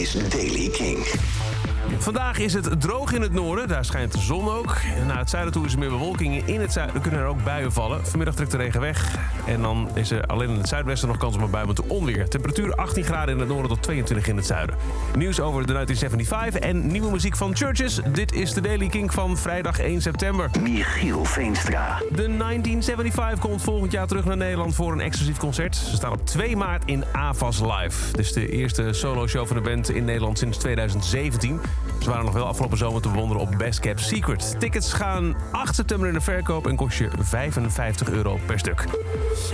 is Daily King. Vandaag is het droog in het noorden, daar schijnt de zon ook. Naar het zuiden toe is er meer bewolking. In het zuiden kunnen er ook buien vallen. Vanmiddag trekt de regen weg. En dan is er alleen in het zuidwesten nog kans op een bui met onweer. Temperatuur 18 graden in het noorden tot 22 in het zuiden. Nieuws over de 1975 en nieuwe muziek van Churches. Dit is de Daily King van vrijdag 1 september. Michiel Veenstra. De 1975 komt volgend jaar terug naar Nederland voor een exclusief concert. Ze staan op 2 maart in AVAS Live. Dit is de eerste solo-show van de band in Nederland sinds 2017. Ze waren nog wel afgelopen zomer te bewonderen op Best Kept Secret. Tickets gaan 8 september in de verkoop en kost je 55 euro per stuk.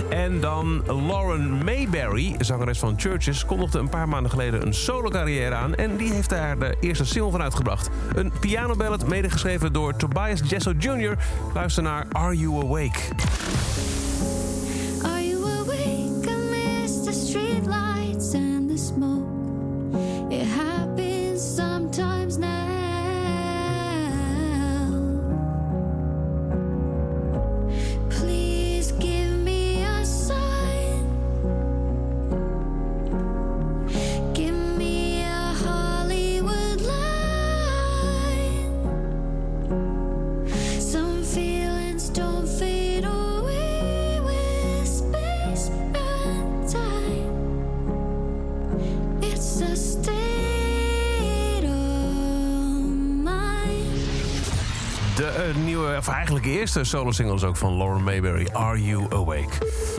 En dan Lauren Mayberry, zangeres van Churches, kondigde een paar maanden geleden een solo-carrière aan. En die heeft daar de eerste single van uitgebracht. Een pianoballad, medegeschreven door Tobias Jesso Jr. Luister naar Are You Awake? De eh, nieuwe, of eigenlijk eerste solo-single is ook van Lauren Mayberry, Are You Awake?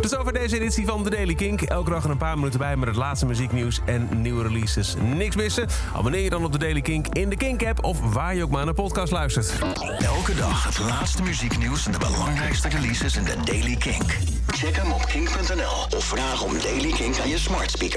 Dus over deze editie van The Daily Kink. Elke dag een paar minuten bij met het laatste muzieknieuws en nieuwe releases. Niks missen? Abonneer je dan op The Daily Kink in de Kink-app... of waar je ook maar naar podcast luistert. Elke dag het laatste muzieknieuws en de belangrijkste releases in de Daily Kink. Check hem op kink.nl of vraag om Daily Kink aan je smart speaker.